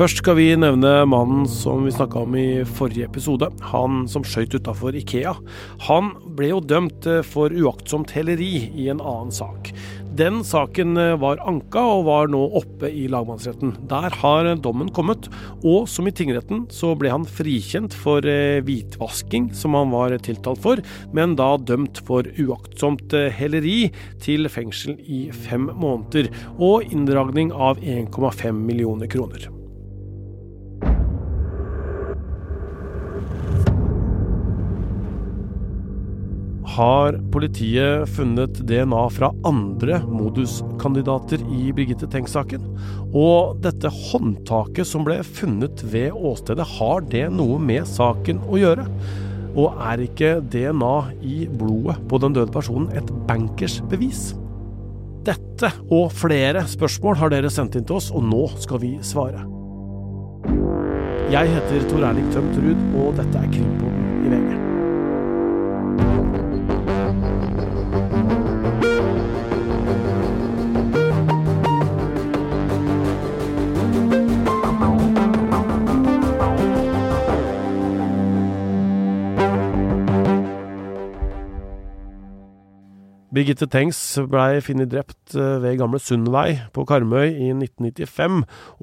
Først skal vi nevne mannen som vi snakka om i forrige episode. Han som skøyt utafor Ikea. Han ble jo dømt for uaktsomt heleri i en annen sak. Den saken var anka og var nå oppe i lagmannsretten. Der har dommen kommet, og som i tingretten så ble han frikjent for hvitvasking, som han var tiltalt for, men da dømt for uaktsomt heleri til fengsel i fem måneder og inndragning av 1,5 millioner kroner. Har politiet funnet DNA fra andre moduskandidater i Birgitte Tengs-saken. Og dette håndtaket som ble funnet ved åstedet, har det noe med saken å gjøre? Og er ikke DNA i blodet på den døde personen et bankers bevis? Dette og flere spørsmål har dere sendt inn til oss, og nå skal vi svare. Jeg heter Tor Erling Tømt Ruud, og dette er Krimpodden i VG. Birgitte Tengs blei funnet drept eh, ved Gamle Sundvei på Karmøy i 1995.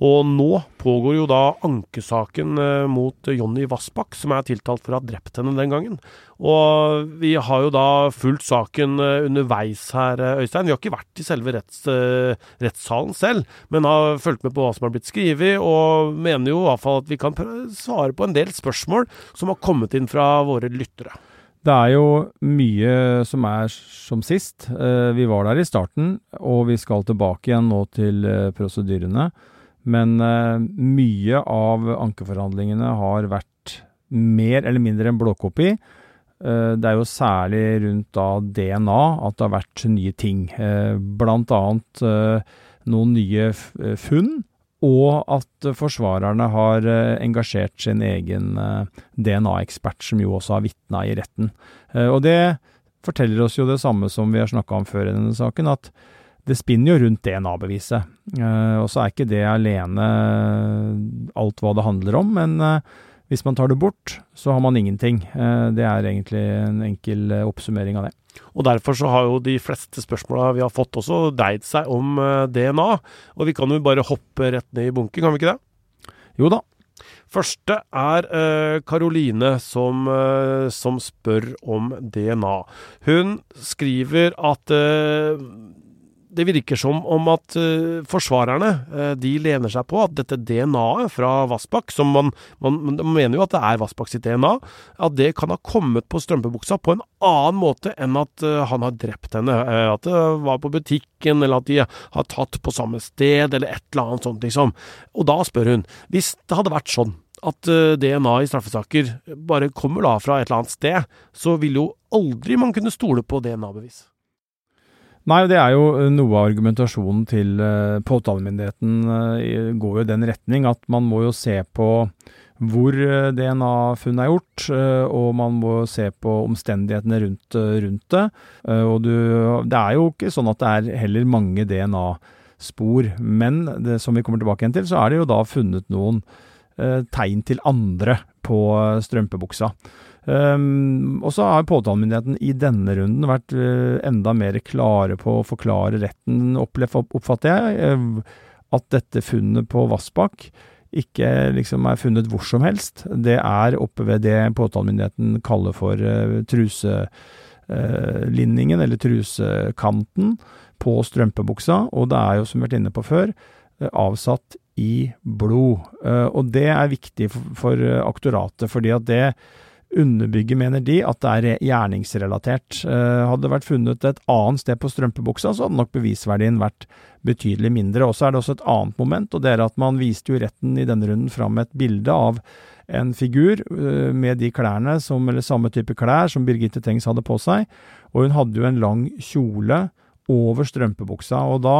Og nå pågår jo da ankesaken eh, mot Jonny Vassbakk, som er tiltalt for å ha drept henne den gangen. Og vi har jo da fulgt saken eh, underveis her, Øystein. Vi har ikke vært i selve retts, rettssalen selv, men har fulgt med på hva som har blitt skrevet, og mener jo i hvert fall at vi kan svare på en del spørsmål som har kommet inn fra våre lyttere. Det er jo mye som er som sist. Eh, vi var der i starten, og vi skal tilbake igjen nå til eh, prosedyrene. Men eh, mye av ankeforhandlingene har vært mer eller mindre en blåkopi. Det er jo særlig rundt da DNA at det har vært nye ting. Blant annet noen nye funn og at forsvarerne har eh, engasjert sin egen eh, DNA-ekspert, som jo også har vitna i retten. Eh, og det forteller oss jo det samme som vi har snakka om før i denne saken, at det spinner jo rundt DNA-beviset. Og så er ikke det alene alt hva det handler om, men hvis man tar det bort, så har man ingenting. Det er egentlig en enkel oppsummering av det. Og Derfor så har jo de fleste spørsmåla vi har fått også dreid seg om eh, DNA. Og vi kan jo bare hoppe rett ned i bunken, kan vi ikke det? Jo da. Første er Karoline uh, som, uh, som, spør om DNA. Hun skriver at uh, det virker som om at uh, forsvarerne uh, de lener seg på at dette DNA-et fra Vassbakk, som man, man, man, mener jo at det er Vassbakk sitt DNA, at det kan ha kommet på strømpebuksa på en annen måte enn at uh, han har drept henne. at det var på butikken, eller at de har tatt på samme sted, eller et eller annet sånt, liksom. Og da spør hun, hvis det hadde vært sånn at DNA i straffesaker bare kommer da fra et eller annet sted, så vil jo aldri man kunne stole på DNA-bevis. Nei, det er jo eh, noe av argumentasjonen til uh, påtalemyndigheten uh, går jo i den retning at man må jo se på hvor DNA-funnet er gjort, og man må se på omstendighetene rundt, rundt det. og du, det er jo ikke sånn at det er heller mange DNA-spor, men det, som vi kommer tilbake igjen til, så er det jo da funnet noen tegn til andre på strømpebuksa. Um, og så har påtalemyndigheten i denne runden vært uh, enda mer klare på å forklare retten, oppfatter jeg, uh, at dette funnet på Vassbakk ikke liksom er funnet hvor som helst. Det er oppe ved det påtalemyndigheten kaller for uh, truselinningen, eller trusekanten, på strømpebuksa, og det er jo, som vi har vært inne på før, avsatt i blod. og det er viktig for aktoratet, fordi at det underbygger, mener de, at det er gjerningsrelatert. Eh, hadde det vært funnet et annet sted på strømpebuksa, så hadde nok bevisverdien vært betydelig mindre. Og så er det også et annet moment, og det er at man viste jo retten i denne runden fram et bilde av en figur eh, med de klærne, som, eller samme type klær som Birgitte Tengs hadde på seg, og hun hadde jo en lang kjole over strømpebuksa. og da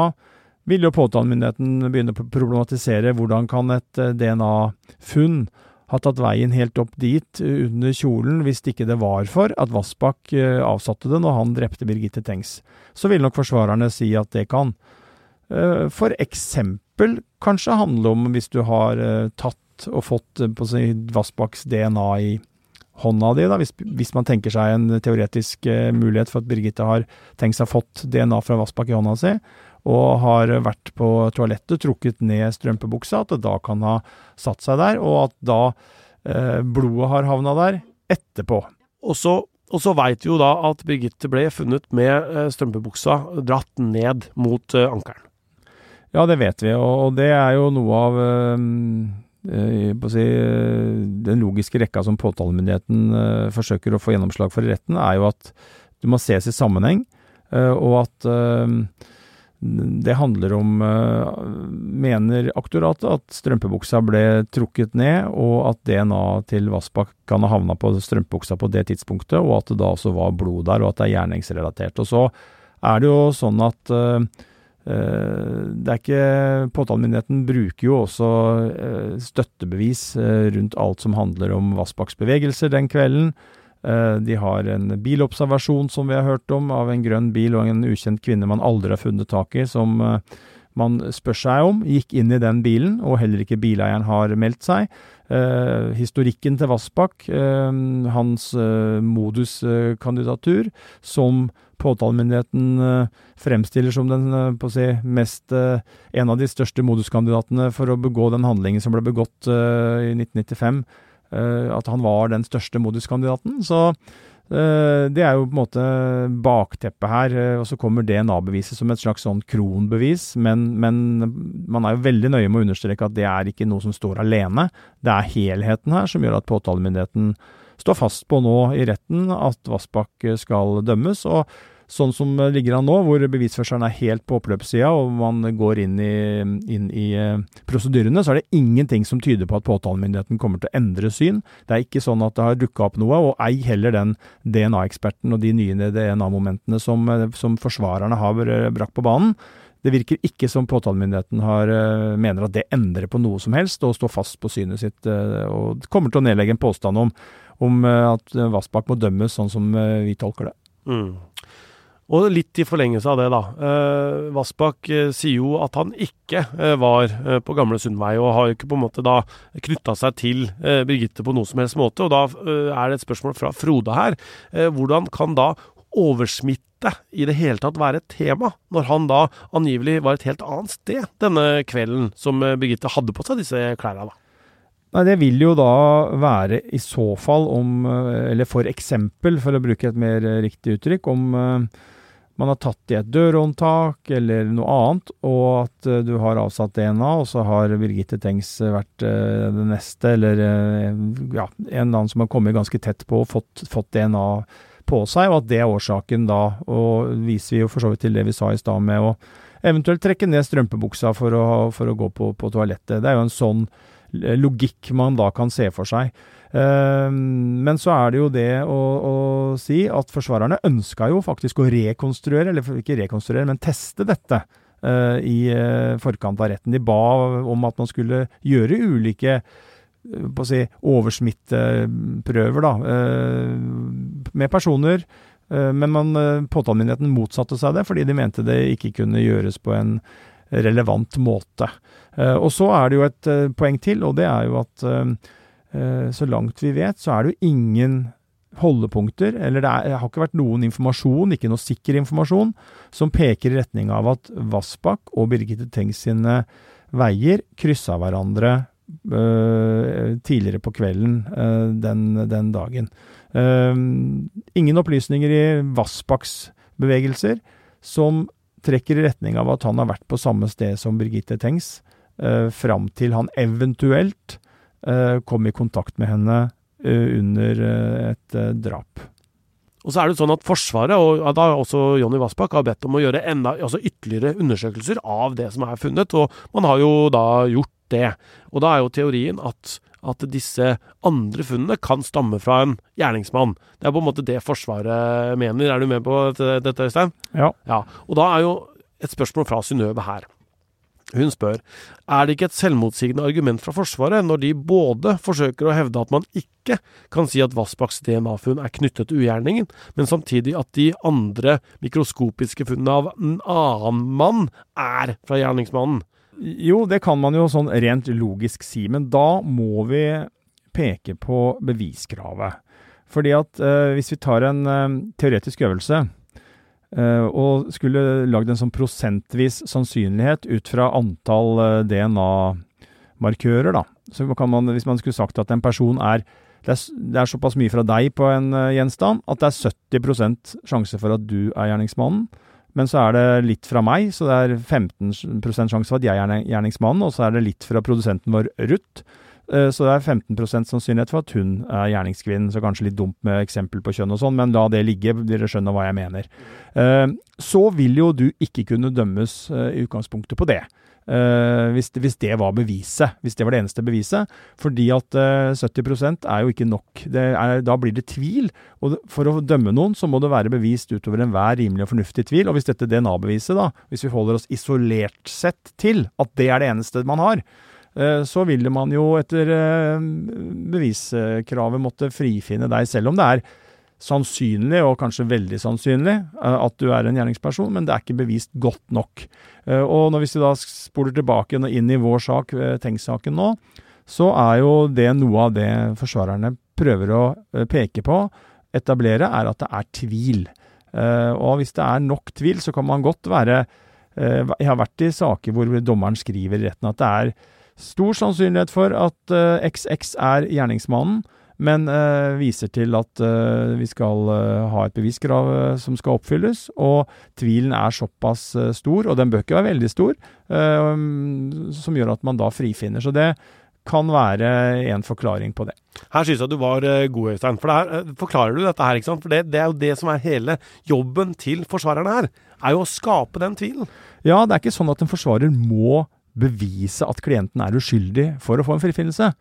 vil jo påtalemyndigheten begynne å problematisere hvordan kan et eh, DNA-funn har tatt veien helt opp dit eh, under kjolen hvis ikke det var for at Vassbakk eh, avsatte det når han drepte Birgitte Tengs. Så vil nok forsvarerne si at det kan eh, for eksempel kanskje handle om hvis du har tatt og fått på si, Vassbakks DNA i hånda di, da, hvis, hvis, man tenker seg en teoretisk mulighet for at Birgitte har tenkt seg fått DNA fra Vassbakk i hånda si, og har vært på toalettet, trukket ned strømpebuksa, at det da kan ha satt seg der, og at da eh, blodet har havna der etterpå. Og så, og så veit vi jo da at Birgitte ble funnet med eh, strømpebuksa dratt ned mot eh, ankelen. Ja, det vet vi, og, og det er jo noe av eh, eh si, eh, den logiske rekka som påtalemyndigheten eh, forsøker å få gjennomslag for i retten, er jo at du må ses i sammenheng, og at det handler om, uh, mener aktoratet, at strømpebuksa ble trukket ned, og at DNA til Vassbakk kan ha havna på strømpebuksa på det tidspunktet, og at det da også var blod der, og at det er gjerningsrelatert. Og så er det jo sånn at uh, det er ikke Påtalemyndigheten bruker jo også støttebevis rundt alt som handler om Vassbakks bevegelser den kvelden. Eh, de har en bilobservasjon som vi har hørt om, av en grønn bil og en ukjent kvinne man aldri har funnet tak i, som eh, man spør seg om. Gikk inn i den bilen, og heller ikke bileieren har meldt seg. Eh, historikken til Vassbakk, eh, hans eh, moduskandidatur, som påtalemyndigheten eh, fremstiller som den si, mest En av de største moduskandidatene for å begå den handlingen som ble begått i 1995 Eh, at han var den største moduskandidaten. Så Uh, det er jo på en måte bakteppet her. Uh, og så kommer DNA-beviset som et slags sånn kronbevis. Men, men, man er jo veldig nøye med å understreke at det er ikke noe som står alene. Det er helheten her som gjør at påtalemyndigheten står fast på nå i retten at Vassbakk skal dømmes. og sånn som ligger an nå, hvor bevisførselen er helt på oppløpssida og man går inn i, inn i uh, prosedyrene, så er det ingenting som tyder på at påtalemyndigheten kommer til å endre syn. Det er ikke sånn at det har dukka opp noe, og ei heller den DNA-eksperten og de nye DNA-momentene som, eh, som, forsvarerne har brakt på banen. Det virker ikke som påtalemyndigheten har, uh, mener at det endrer på noe som helst, og står fast på synet sitt, og kommer til å nedlegge en påstand om, om at Vassbakk må dømmes sånn som vi tolker det. Mm. Og litt i forlengelse av det, da. Eh, Vassbakk eh, sier jo at han ikke eh, var eh, på Gamle Sundvei, og har jo ikke på en måte da knytta seg til eh, Birgitte på noe som helst måte. Og da er det et spørsmål fra Frode her. hvordan kan da oversmitte i det hele tatt være et tema, når han da angivelig var et helt annet sted denne kvelden som Birgitte hadde på seg disse klærne? da? Nei, Det vil jo da være i så fall om, eller for eksempel, for å bruke et mer riktig uttrykk, om man har tatt i et dørhåndtak eller noe annet, og at uh, du har avsatt DNA, og så har Birgitte Tengs vært den det neste, eller ja, en annen som har kommet ganske tett på og fått, fått, DNA på seg, og at det er årsaken da. Og viser vi jo for så vidt til det vi sa i stad med å eventuelt trekke ned strømpebuksa for å, for å gå på, på toalettet. Det er jo en sånn logikk man da kan se for seg. Ehm, men så er det jo det å, å si at forsvarerne ønska jo faktisk å rekonstruere, eller ikke rekonstruere, men teste dette. Uh, i uh, forkant av retten. De ba om at man skulle gjøre ulike uh, på å si, oversmitteprøver da, med personer. men man, påtalemyndigheten motsatte seg det, fordi de mente det ikke kunne gjøres på en relevant måte. og så er det jo et poeng til, og det er jo at Eh, så langt vi vet, så er det jo ingen holdepunkter, eller det, er, har ikke vært noen informasjon, ikke noe sikker informasjon, som peker i retning av at Vassbakk og Birgitte Tengs sine veier kryssa hverandre øh, tidligere på kvelden øh, den, den, dagen. Uh, ingen opplysninger i Vassbakks bevegelser som trekker i retning av at han har vært på samme sted som Birgitte Tengs, uh, fram til han eventuelt Eh, kom i kontakt med henne eh, under eh, et drap. Og så er det sånn at Forsvaret, og da også Jonny Vassbakk, har bedt om å gjøre enda, altså ytterligere undersøkelser av det som er funnet, og man har jo da gjort det. Og da er jo teorien at, at disse andre funnene kan stamme fra en gjerningsmann. Det er på en måte det Forsvaret mener. Er du med på dette, Øystein? Ja. ja. Og da er jo et spørsmål fra Synnøve her. Hun spør er det ikke et selvmotsigende argument fra Forsvaret når de både forsøker å hevde at man ikke kan si at Vassbakks DNA-funn er knyttet til ugjerningen, men samtidig at de andre mikroskopiske funnene av en annen mann er fra gjerningsmannen. Jo, det kan man jo sånn rent logisk si, men da må vi peke på beviskravet. Fordi at eh, hvis vi tar en eh, teoretisk øvelse og skulle lagd en sånn prosentvis sannsynlighet ut fra antall eh, DNA-markører, da, så man, hvis man skulle sagt at en person er det, er det er såpass mye fra deg på en eh, gjenstand at det er 70% sjanse for at du er gjerningsmannen. Men så er det litt fra meg, så det er 15 sjanse for at jeg er gjerningsmannen. Og så er det litt fra produsenten vår, Ruth. Eh, Så det er 15% sannsynlighet for at hun er gjerningskvinnen. Så kanskje litt dumt med eksempel på kjønn og sånn, men la det ligge, dere skjønner hva jeg mener. Eh, Så vil jo du ikke kunne dømmes eh, i utgangspunktet på det. Hvis, det, var beviset, hvis det var det eneste beviset. Fordi at eh, 70% er jo ikke nok. Er, da blir det tvil. Og for å dømme noen, så må det være bevist utover enhver rimelig og fornuftig tvil. Og hvis dette DNA-beviset, da, hvis vi holder oss isolert sett til at det er det eneste man har, så ville man jo etter eh, beviskravet måtte frifinne deg, selv om det er sannsynlig, og kanskje veldig sannsynlig, eh, at du er en gjerningsperson, men det er ikke bevist godt nok. Eh, Og når hvis vi da spoler tilbake inn i vår sak, eh, Tengs-saken nå, så er jo det noe av det forsvarerne prøver å eh, peke på, etablere, er at det er tvil. Eh, Og hvis det er nok tvil, så kan man godt være eh, Jeg har vært i saker hvor dommeren skriver i retten at det er stor sannsynlighet for at uh, XX er gjerningsmannen, men uh, viser til at uh, vi skal eh, ha et beviskrav eh, som skal oppfylles, og tvilen er såpass eh, stor, og den bør ikke være veldig stor, eh, um, som gjør at man da frifinner. Så det kan være en forklaring på det. Her synes jeg du var eh, god, Øystein. For her, eh, forklarer du dette her, ikke sant? For det, det er jo det som er hele jobben til forsvarerne her. Er jo å skape den tvilen. Ja, det er ikke sånn at en forsvarer må bevise at klienten er uskyldig for å få en frifinnelse.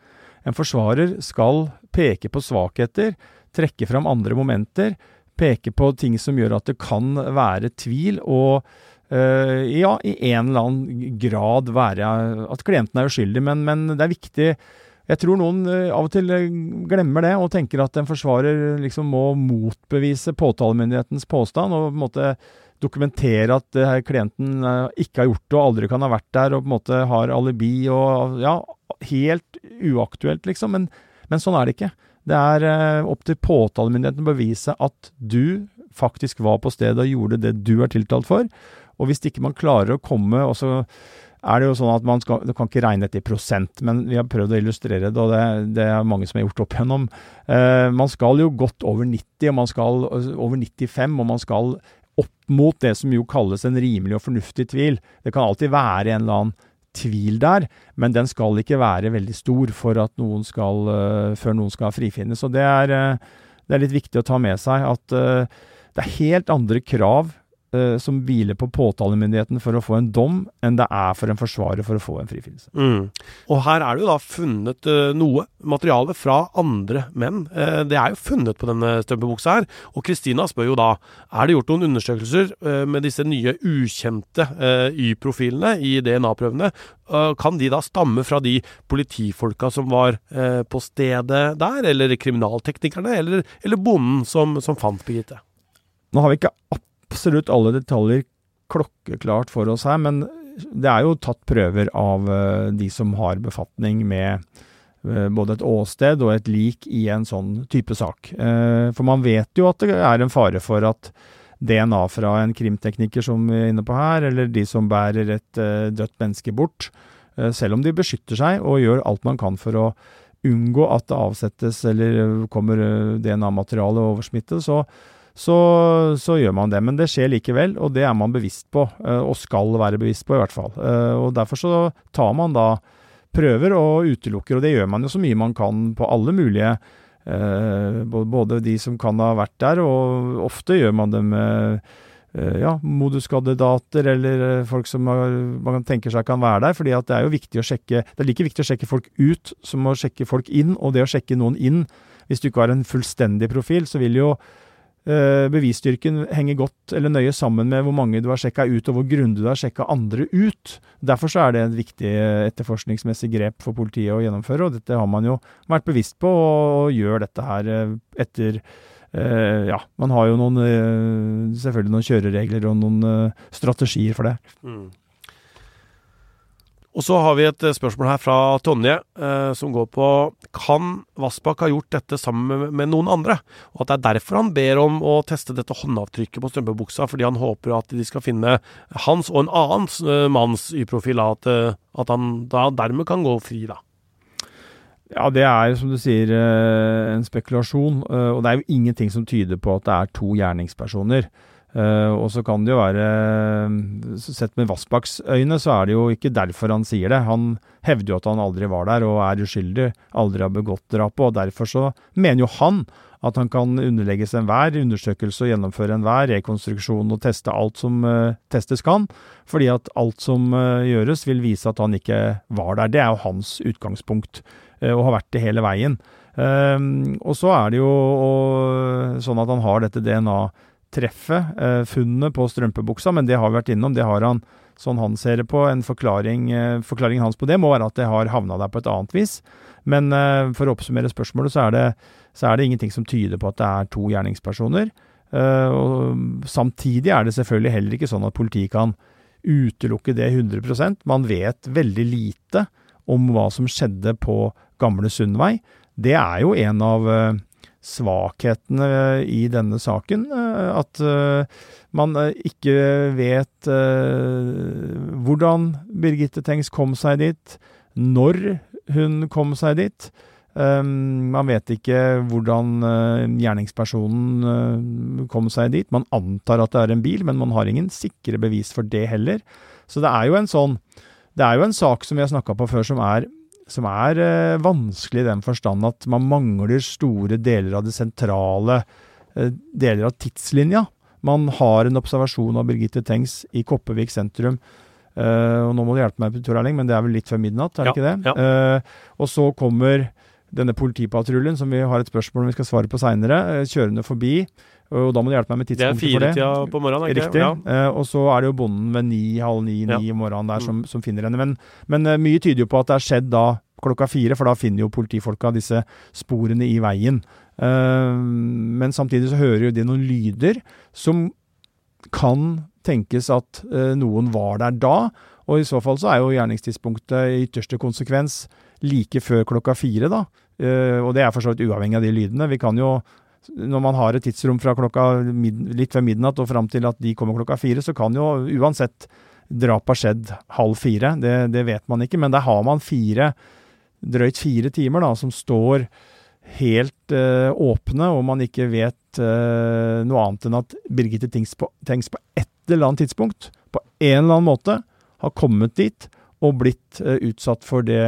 En forsvarer skal peke på svakheter, trekke fram andre momenter, peke på ting som gjør at det kan være tvil, og øh, ja, i en eller annen grad være at klienten er uskyldig. Men, men det er viktig jeg tror noen eh, av og til eh, glemmer det, og tenker at en forsvarer liksom må motbevise påtalemyndighetens påstand, og på en måte dokumentere at uh, klienten uh, ikke har gjort det, og aldri kan ha vært der, og på en måte har alibi og Ja, helt uaktuelt, liksom. Men, men sånn er det ikke. Det er eh, opp til påtalemyndigheten å bevise at du faktisk var på stedet og gjorde det du er tiltalt for. Og hvis ikke man klarer å komme, og så er det jo sånn at man skal, du kan ikke regne dette i prosent, men vi har prøvd å illustrere det, og det, det er mange som har gjort opp igjennom. Eh, man skal jo godt over 90, og man skal over 95, og man skal mot det som jo kalles en rimelig og fornuftig tvil. Det kan alltid være en eller annen tvil der, men den skal ikke være veldig stor for at noen skal, eh, før noen skal frifinnes. Og det er, eh, det er litt viktig å ta med seg at eh, det er helt andre krav eh, som hviler på påtalemyndigheten for å få en dom, enn det er for en forsvarer for å få en frifinnelse. Mm. Og her er det jo da funnet eh, noe materiale fra andre menn. Eh, det er jo funnet på denne strømpebuksa her. Og Kristina spør jo da er det gjort noen undersøkelser eh, med disse nye ukjente eh, Y-profilene i DNA-prøvene. Eh, kan de da stamme fra de politifolka som var på stedet der, eller kriminalteknikerne, eller, eller bonden som, som fant Birgitte? Nå har vi ikke absolutt alle detaljer klokkeklart for oss her, men det er jo tatt prøver av eh, de som har befatning med eh, både et åsted og et lik i en sånn type sak. Eh, For man vet jo at det er en fare for at DNA fra en krimtekniker som vi er inne på her, eller de som bærer et dødt menneske bort, selv om de beskytter seg og gjør alt man kan for å unngå at det avsettes eller kommer DNA-materiale over smitte, så så, så gjør man det. Men det skjer likevel, og det er man bevisst på, eh, og skal være bevisst på i hvert fall. Eh, Og Derfor så tar man da prøver og utelukker, og det gjør man jo så mye man kan på alle mulige eh, Både de som kan ha vært der, og ofte gjør man det med ja, moduskandidater eller folk som man tenker seg kan være der. fordi at det er jo viktig å sjekke Det er like viktig å sjekke folk ut som å sjekke folk inn. Og det å sjekke noen inn, hvis du ikke har en fullstendig profil, så vil jo bevisstyrken henger godt eller nøye sammen med hvor mange du har sjekka ut, og hvor grundig du har sjekka andre ut. Derfor så er det et viktig eh, etterforskningsmessig grep for politiet å gjennomføre, og dette har man jo vært bevisst på, og gjør dette her eh, etter eh, Ja, man har jo noen eh, selvfølgelig noen kjøreregler og noen eh, strategier for det. Mm. Og så har vi et eh, spørsmål her fra Tonje, eh, som går på Kan Vassbakk ha gjort dette sammen med, noen andre? Og at det er derfor han ber om å teste dette håndavtrykket på strømpebuksa, fordi han håper at de skal finne hans og en annen eh, manns Y-profil, at, uh, at han da dermed kan gå fri, da. Ja, det er som du sier en spekulasjon, og det er jo ingenting som tyder på at det er to gjerningspersoner. Uh, og så kan det jo være Sett med Vassbakks øyne, så er det jo ikke derfor han sier det. Han hevder jo at han aldri var der og er uskyldig, aldri har begått drapet. Og derfor så mener jo han at han kan underlegges enhver undersøkelse og gjennomføre enhver rekonstruksjon og teste alt som uh, testes kan. Fordi at alt som uh, gjøres, vil vise at han ikke var der. Det er jo hans utgangspunkt, og har vært det hele veien. og så er det jo sånn at han har dette DNA-et treffet, eh, funnet på strømpebuksa, men det har vi vært innom. Det har han, sånn han ser det på. En forklaring, eh, Forklaringen hans på det må være at det har havna der på et annet vis. Men eh, for å oppsummere spørsmålet, så er, det, så er det ingenting som tyder på at det er to gjerningspersoner. Uh, og samtidig er det selvfølgelig heller ikke sånn at politiet kan utelukke det 100% Man vet veldig lite om hva som skjedde på Gamle Sundvei. Det er jo en av uh, svakhetene i denne saken. Eh, at eh, man eh, ikke vet hvordan Birgitte Tengs kom seg dit, når hun kom seg dit. Man vet ikke hvordan gjerningspersonen kom seg dit. Man antar at det er en bil, men man har ingen sikre bevis for det heller. Så det er jo en sånn Det er jo en sak som vi har snakka på før, som er som er eh, vanskelig i den forstand at man mangler store deler av det sentrale, eh, deler av tidslinja. Man har en observasjon av Birgitte Tengs i Kopervik sentrum. Eh, og nå må du hjelpe meg, Tor Erling, men det er vel litt før midnatt, er det ja, ikke det? Ja. Eh, og så kommer denne politipatruljen, som vi har et spørsmål om vi skal svare på seinere, eh, kjørende forbi. Og da må du hjelpe meg med tidspunktet for det. Det er firetida på morgenen, ikke Riktig. Ja. Eh, og så er det jo bonden ved ni, halv ni, ni ja. om morgenen der som, mm. som finner henne. Men, men uh, mye tyder jo på at det har skjedd da klokka fire, for da finner jo politifolka disse sporene i veien. Uh, men samtidig så hører jo de noen lyder som kan tenkes at noen var der da. Og i så fall så er jo gjerningstidspunktet i ytterste konsekvens like før klokka fire, da. og det er for så vidt uavhengig av de lydene. Vi kan jo når man har et tidsrom fra klokka litt ved midnatt og fram til at de kommer klokka fire, så kan jo uansett drapet ha skjedd halv fire. Det, det, vet man ikke, men der har man fire, drøyt fire timer da, som står helt uh, åpne, og man ikke vet uh, noe annet enn at Birgitte Tengs på, et eller annet tidspunkt, på en eller annen måte, har kommet dit og blitt uh, utsatt for det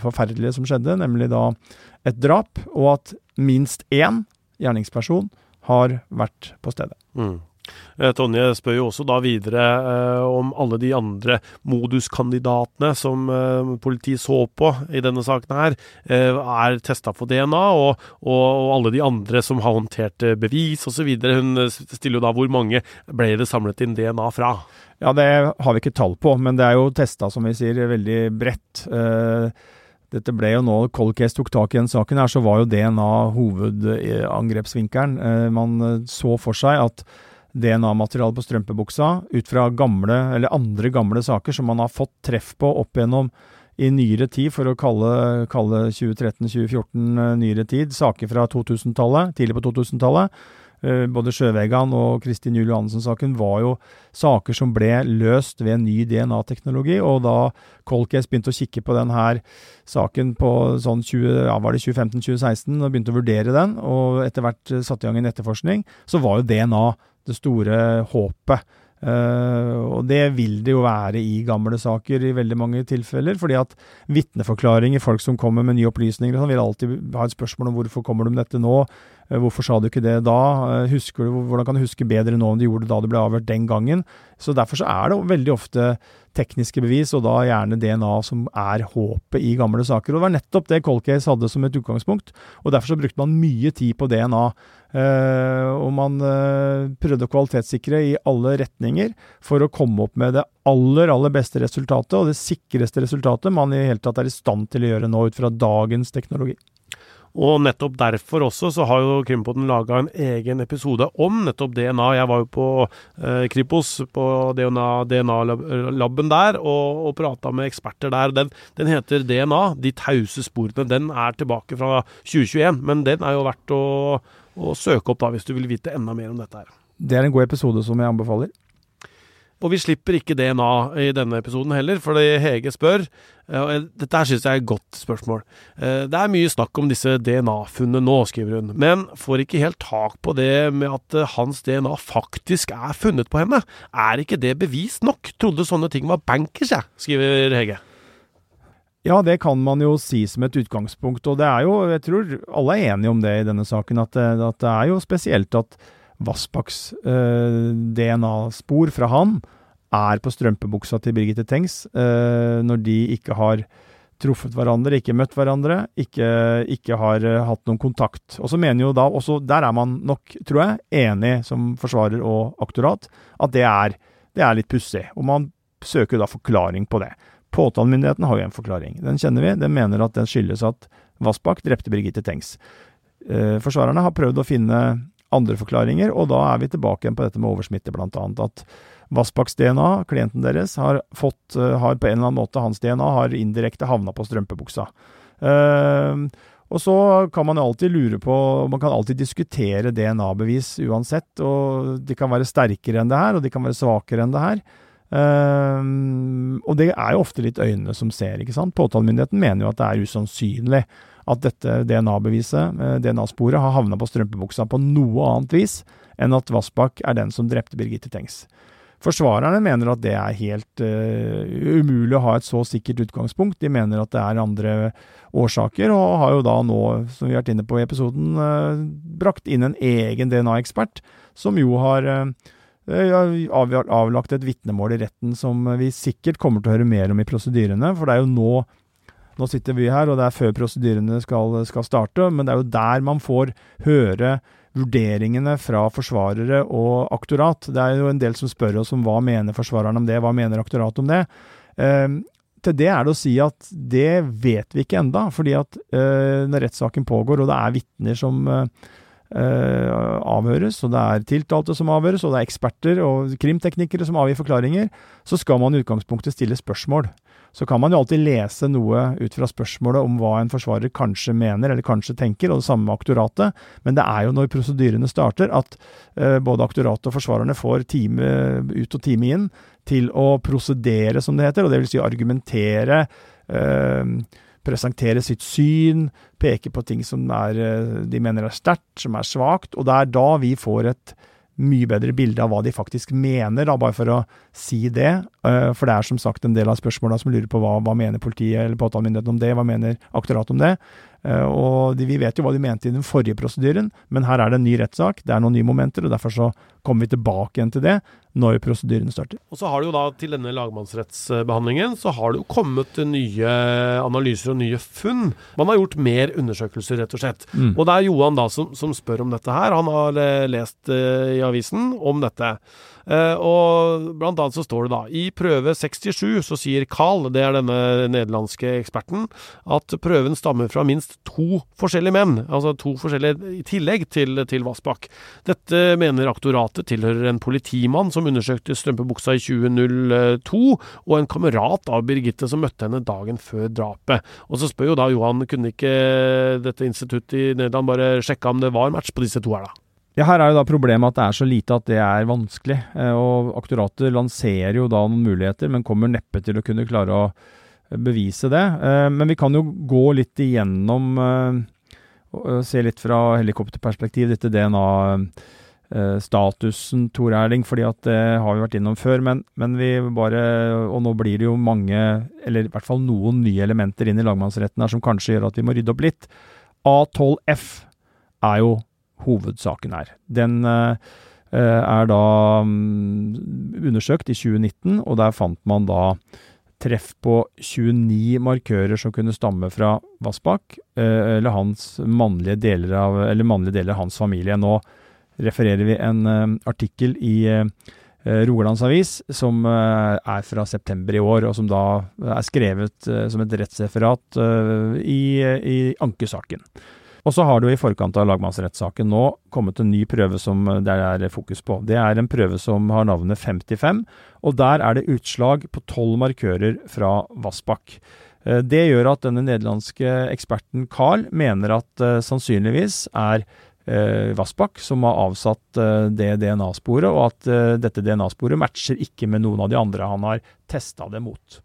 forferdelige som skjedde, nemlig da et drap, og at minst én gjerningsperson har vært på stedet. Mm. Eh, Tonje spør jo også da videre eh, om alle de andre moduskandidatene som eh, politiet så på i denne saken her, eh, er testa for DNA, og, og, og, alle de andre som har håndtert eh, bevis osv. Hun stiller jo da hvor mange ble det samlet inn DNA fra? Ja, det har vi ikke tall på, men det er jo testa, som vi sier, veldig bredt. Eh, dette ble jo nå Cold Case tok tak i den saken, her, så var jo DNA hovedangrepsvinkelen. Eh, man eh, så for seg at DNA-materiale på strømpebuksa, ut fra gamle eller andre gamle saker som man har fått treff på opp gjennom i nyere tid, for å kalle, kalle 2013-2014 eh, nyere tid, saker fra 2000-tallet, tidlig på 2000-tallet, Eh, både Sjøvegan og Kristin Juel Johannessen-saken var jo saker som ble løst ved ny DNA-teknologi. Og da Colcase begynte å kikke på denne saken på sånn 20, ja, var det 2015-2016 og begynte å vurdere den, og etter hvert satte i gang en etterforskning, så var jo DNA det store håpet. Uh, og det vil det jo være i gamle saker i veldig mange tilfeller, fordi at vitneforklaringer, folk som kommer med nye opplysninger, sånn, vil alltid ha et spørsmål om hvorfor kommer du med dette nå, hvorfor sa du ikke det da, uh, husker du, hvordan kan du huske bedre nå enn du gjorde da du ble avhørt den gangen? Så derfor så er det veldig ofte tekniske bevis, og da gjerne DNA som er håpet i gamle saker. Og det var nettopp det Cold Case hadde som et utgangspunkt, og derfor så brukte man mye tid på DNA. Uh, og man prøvde å kvalitetssikre i alle retninger for å komme opp med det aller, aller beste resultatet, og det sikreste resultatet man i hele tatt er i stand til å gjøre nå ut fra dagens teknologi. Og nettopp derfor også så har jo Krimpodden laga en egen episode om nettopp DNA. Jeg var jo på eh, Kripos, på DNA-laben DNA der, og, og prata med eksperter der. Den, den, heter DNA, De tause sporene. Den er tilbake fra 2021, men den er jo verdt å, å søke opp da, hvis du vil vite enda mer om dette her. Det er en god episode som jeg anbefaler. Og vi slipper ikke DNA i denne episoden heller, fordi Hege spør og Dette her synes jeg er et godt spørsmål. Eh, det er mye snakk om disse DNA-funnene nå, skriver hun, men får ikke helt tak på det med at eh, hans DNA faktisk er funnet på henne. Er ikke det bevist nok? Trodde sånne ting var bankers, jeg, skriver Hege. Ja, det kan man jo si som et utgangspunkt, og det er jo, jeg tror alle er enige om det i denne saken, at, eh, at det er jo spesielt at Vassbakks eh, DNA-spor fra han er på strømpebuksa til Birgitte Tengs eh, når de ikke har truffet hverandre, ikke møtt hverandre, ikke, ikke har uh, hatt noen kontakt. Og så mener jo da, også der er man nok, tror jeg, enig som forsvarer og aktorat, at det er, det er litt pussig. Og man søker da forklaring på det. Påtalemyndigheten har jo en forklaring. Den kjenner vi. Den mener at den skyldes at Vassbakk drepte Birgitte Tengs. Uh, forsvarerne har prøvd å finne andre forklaringer, og da er vi tilbake igjen på dette med oversmitte, annet. At Vassbakks DNA, klienten deres, har fått, eh, har på en eller annen måte, hans DNA har indirekte havna på strømpebuksa. Uh, og så kan man alltid lure på Man kan alltid diskutere DNA-bevis uansett, og de kan være sterkere enn det her, og de kan være svakere enn det her. Uh, og det er jo ofte litt øynene som ser, ikke sant. Påtalemyndigheten mener jo at det er usannsynlig at dette DNA-beviset, eh, DNA-sporet, har havna på strømpebuksa på noe annet vis enn at Vassbakk er den som drepte Birgitte Tengs. Forsvarerne mener at det er helt uh, umulig å ha et så sikkert utgangspunkt. De mener at det er andre årsaker, og har jo da nå, som vi har vært inne på i episoden, uh, brakt inn en egen DNA-ekspert, som jo har uh, avlagt et vitnemål i retten som vi sikkert kommer til å høre mer om i prosedyrene. For det er jo nå nå sitter vi her, og det er før prosedyrene skal, skal, starte, men det er jo der man får høre vurderingene fra forsvarere og aktorat. Det er jo en del som spør oss om hva mener forsvareren om det, hva mener aktorat om det. Eh, til det er det å si at det vet vi ikke enda, fordi at eh, når rettssaken pågår og det er vitner som eh, avhøres, og det er tiltalte som avhøres, og det er eksperter og krimteknikere som avgir forklaringer, så skal man i utgangspunktet stille spørsmål så kan man jo alltid lese noe ut fra spørsmålet om hva en forsvarer kanskje mener eller kanskje tenker, og det samme med aktoratet. Men det er jo når prosedyrene starter at uh, både aktoratet og forsvarerne får time ut og time inn til å prosedere, som det heter, og det vil si argumentere. Uh, presentere sitt syn, peke på ting som er, eh, de mener er sterkt, som er svakt. Og det er da vi får et mye bedre bilde av hva de faktisk mener, da, bare for å si det. Uh, for det er som sagt en del av spørsmåla som lurer på hva, hva mener politiet eller påtalemyndigheten om det, hva mener aktoratet om det. Uh, og de, vi vet jo hva de mente i den forrige prosedyren, men her er det en ny rettssak, det er noen nye momenter, og derfor så kommer vi tilbake igjen til det når prosedyrene starter. Og så har det jo da til denne lagmannsrettsbehandlingen så har det jo kommet nye analyser og nye funn. Man har gjort mer undersøkelser, rett og slett. Mm. Og det er Johan da som, som, spør om dette her. Han har eh, lest uh, i avisen om dette. Uh, og blant annet så står det da i prøve 67 så sier Carl, det er denne nederlandske eksperten, at prøven stammer fra minst to forskjellige menn. Altså to forskjellige i tillegg til, til Vassbakk. Dette mener aktoratet tilhører en politimann som undersøkte strømpebuksa i 2002, og en kamerat av Birgitte som møtte henne dagen før drapet. Og så spør jo da Johan, kunne ikke dette instituttet i Nederland bare sjekke om det var match på disse to her, da? Ja, Her er jo da problemet at det er så lite at det er vanskelig. Eh, og Aktoratet lanserer jo da noen muligheter, men kommer neppe til å kunne klare å eh, bevise det. Eh, men vi kan jo gå litt igjennom, se litt fra helikopterperspektiv, dette DNA-statusen, Tor Erling, fordi at det har vi vært innom før. Men, men, vi bare Og nå blir det jo mange, eller i hvert fall noen nye elementer inn i lagmannsretten her som kanskje gjør at vi må rydde opp litt. A12F er jo hovedsaken er. Den eh, er da mm, undersøkt i 2019, og der fant man da treff på 29 markører som kunne stamme fra Vassbakk, eh, eller, hans mannlige deler av, eller mannlige deler av hans familie. Nå refererer vi en eh, artikkel i Rogalands Avis som er fra september i år, og som da er skrevet som et rettsreferat i, i ankesaken. Og så har det jo i forkant av lagmannsrettssaken nå kommet en ny prøve som det er fokus på. Det er en prøve som har navnet 55, og der er det utslag på tolv markører fra Vassbakk. Eh, det gjør at denne nederlandske eksperten Carl mener at uh, sannsynligvis er Vassbakk som har avsatt det DNA-sporet, og at dette DNA-sporet matcher ikke med noen av de andre han har testa det mot.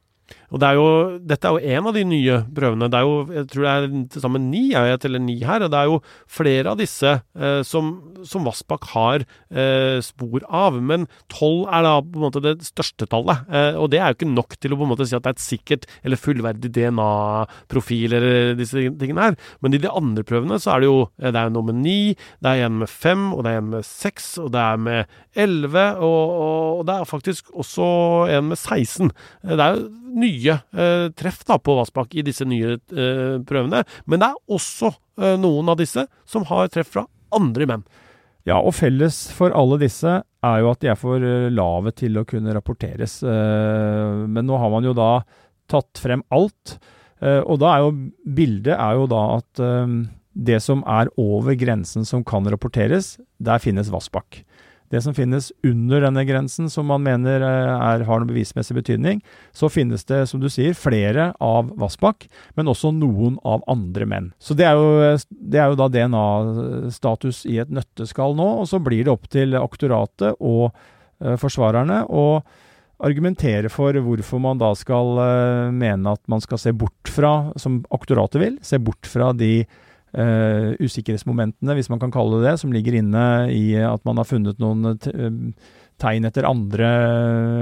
Og det er jo, Dette er jo en av de nye prøvene. Det er jo, Jeg tror det er til sammen ni, jeg teller ni her. og Det er jo flere av disse eh, som, som Vassbakk har eh, spor av. Men tolv er da på en måte det største tallet. Eh, og det er jo ikke nok til å på en måte si at det er et sikkert eller fullverdig DNA-profil eller disse tingene her. Men i de andre prøvene så er det jo eh, det er noe med ni, det er en med fem, og det er en med seks, og det er med elleve, og, og, det er faktisk også en med 16. Eh, det er jo nye eh, treff da på Vassbakk i disse nye eh, prøvene. Men det er også eh, noen av disse som har treff fra andre menn. Ja, og felles for alle disse er jo at de er for eh, lave til å kunne rapporteres. Eh, men nå har man jo da tatt frem alt. Eh, og da er jo bildet er jo da at det som er over grensen som kan rapporteres, der finnes Vassbakk. Det som finnes under denne grensen, som man mener eh, er, har noen bevismessig betydning, så finnes det, som du sier, flere av Vassbakk, men også noen av andre menn. Så det er jo, det er jo da DNA-status i et nøtteskall nå, og så blir det opp til aktoratet og eh, forsvarerne å argumentere for hvorfor man da skal eh, mene at man skal se bort fra, som aktoratet vil, se bort fra de uh, usikkerhetsmomentene, hvis man kan kalle det det, som ligger inne i at man har funnet noen uh, tegn etter andre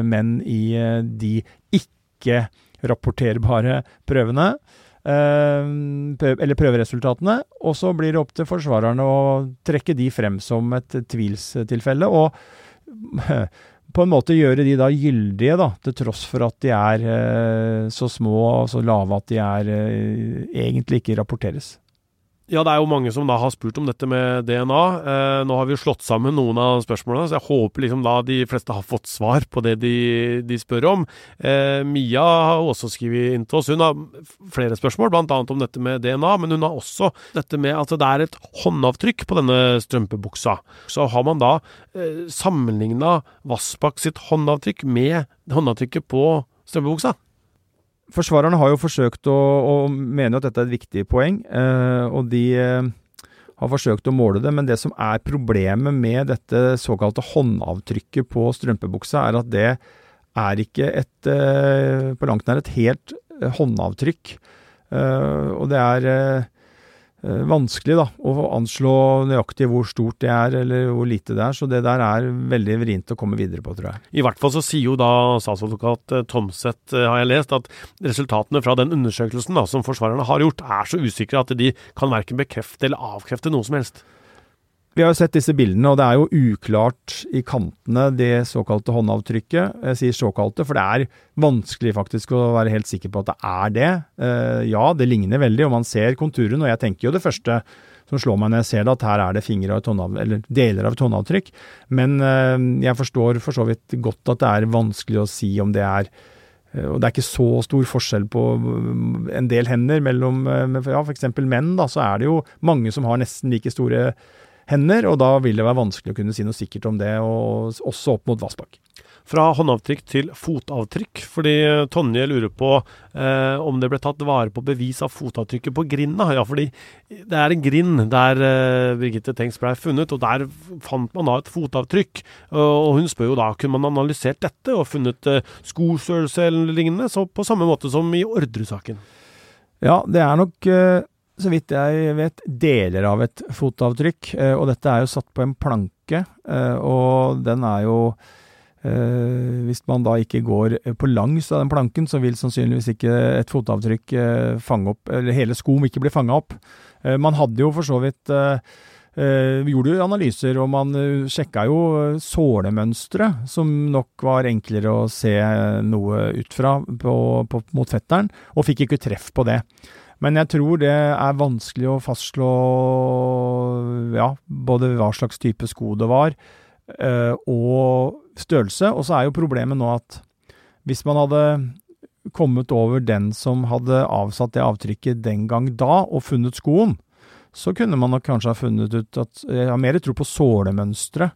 menn i de ikke-rapporterbare prøvene. eller prøveresultatene. Og så blir det opp til forsvarerne å trekke de frem som et tvilstilfelle. Og på en måte gjøre de da gyldige, da, til tross for at de er eh, så små og så lave at de er, eh, egentlig ikke rapporteres. Ja, det er jo mange som da har spurt om dette med DNA. Eh, nå har vi jo slått sammen noen av spørsmålene, så jeg håper liksom da de fleste har fått svar på det de, de spør om. Eh, Mia har også skrevet inn til oss. Hun har flere spørsmål, bl.a. om dette med DNA, men hun har også dette med at det er et håndavtrykk på denne strømpebuksa. Så har man da eh, sammenligna Vassbakk sitt håndavtrykk med håndavtrykket på strømpebuksa. Forsvarerne har jo forsøkt å, og mener at dette er et viktig poeng, eh, og de eh, har forsøkt å måle det. Men det som er problemet med dette såkalte håndavtrykket på strømpebuksa, er at det er ikke et, eh, på langt nær et helt eh, håndavtrykk. Og det er vanskelig da, å anslå nøyaktig hvor stort det er eller hvor lite det er. Så det der er veldig vrient å komme videre på, tror jeg. I hvert fall så sier jo da statsadvokat Tomset, Tomseth, eh, har jeg lest, at resultatene fra den undersøkelsen da, som forsvarerne har gjort, er så usikre at de kan verken bekrefte eller avkrefte noe som helst. Vi har jo sett disse bildene, og det er jo uklart i kantene, det såkalte håndavtrykket. Jeg sier såkalte, for det er vanskelig faktisk å være helt sikker på at det er det. Eh, ja, det ligner veldig, og man ser konturen, og jeg tenker jo det første som slår meg når jeg ser det, at her er det fingre av eller deler av et håndavtrykk. Men eh, jeg forstår for så vidt godt at det er vanskelig å si om det er eh, og det er ikke så stor forskjell på en del hender mellom ja, f.eks. menn. da, Så er det jo mange som har nesten like store hender, og da vil det være vanskelig å kunne si noe sikkert om det, og også opp mot Vassbakk. Fra håndavtrykk til fotavtrykk, fordi Tonje lurer på eh, om det ble tatt vare på bevis av fotavtrykket på grinda. Ja, fordi det er en grind der eh, Birgitte Tengs ble funnet, og der fant man da et fotavtrykk. Og hun spør jo da kunne man analysert dette og funnet eh, skostørrelse eller lignende, så på samme måte som i Ordre-saken. Ja, det er nok eh, så vidt jeg vet, deler av et fotavtrykk. Eh, og dette er jo satt på en planke, eh, og den er jo eh, Hvis man da ikke går på langs av den planken, så vil sannsynligvis ikke et fotavtrykk fange opp Eller hele skoen ikke bli fanga opp. Man hadde jo for så vidt vi gjorde jo analyser, og man sjekka jo sålemønstre, som nok var enklere å se noe ut fra på, på, mot fetteren, og fikk ikke treff på det. Men jeg tror det er vanskelig å fastslå ja, både hva slags type sko det var, eh, og størrelse. Og så er jo problemet nå at hvis man hadde kommet over den som hadde avsatt det avtrykket den gang da, og funnet skoen, så kunne man nok kanskje ha funnet ut at Jeg har mer tro på sålemønstre.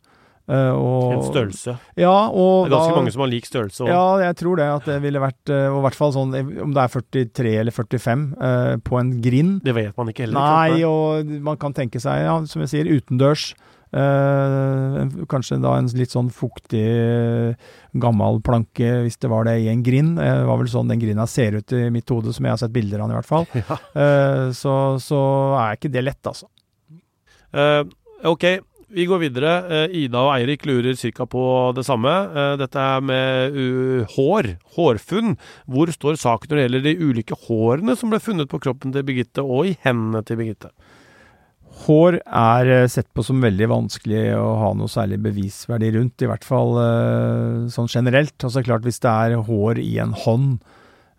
Uh, og, en størrelse. Ja, og det er ganske da, mange som har lik størrelse. Også. Ja, jeg tror det. At det ville vært uh, Og i hvert fall sånn om det er 43 eller 45 uh, på en grind. Det vet man ikke heller. Nei, og man kan tenke seg, ja, som jeg sier, utendørs. Uh, kanskje da en litt sånn fuktig, gammel planke, hvis det var det, i en grind. Det var vel sånn den grinda ser ut i mitt hode, som jeg har sett bilder av den i hvert fall. Ja. Så, så er ikke det lett, altså. Uh, ok, vi går videre. Uh, Ida og Eirik lurer ca. på det samme. dette er med hår, hårfunn. Hvor står saken når det gjelder de ulike hårene som ble funnet på kroppen til Birgitte og i hendene til Birgitte? Hår er eh, sett på som veldig vanskelig å ha noe særlig bevisverdi rundt, i hvert fall sånn generelt. Altså klart Hvis det er hår i en hånd,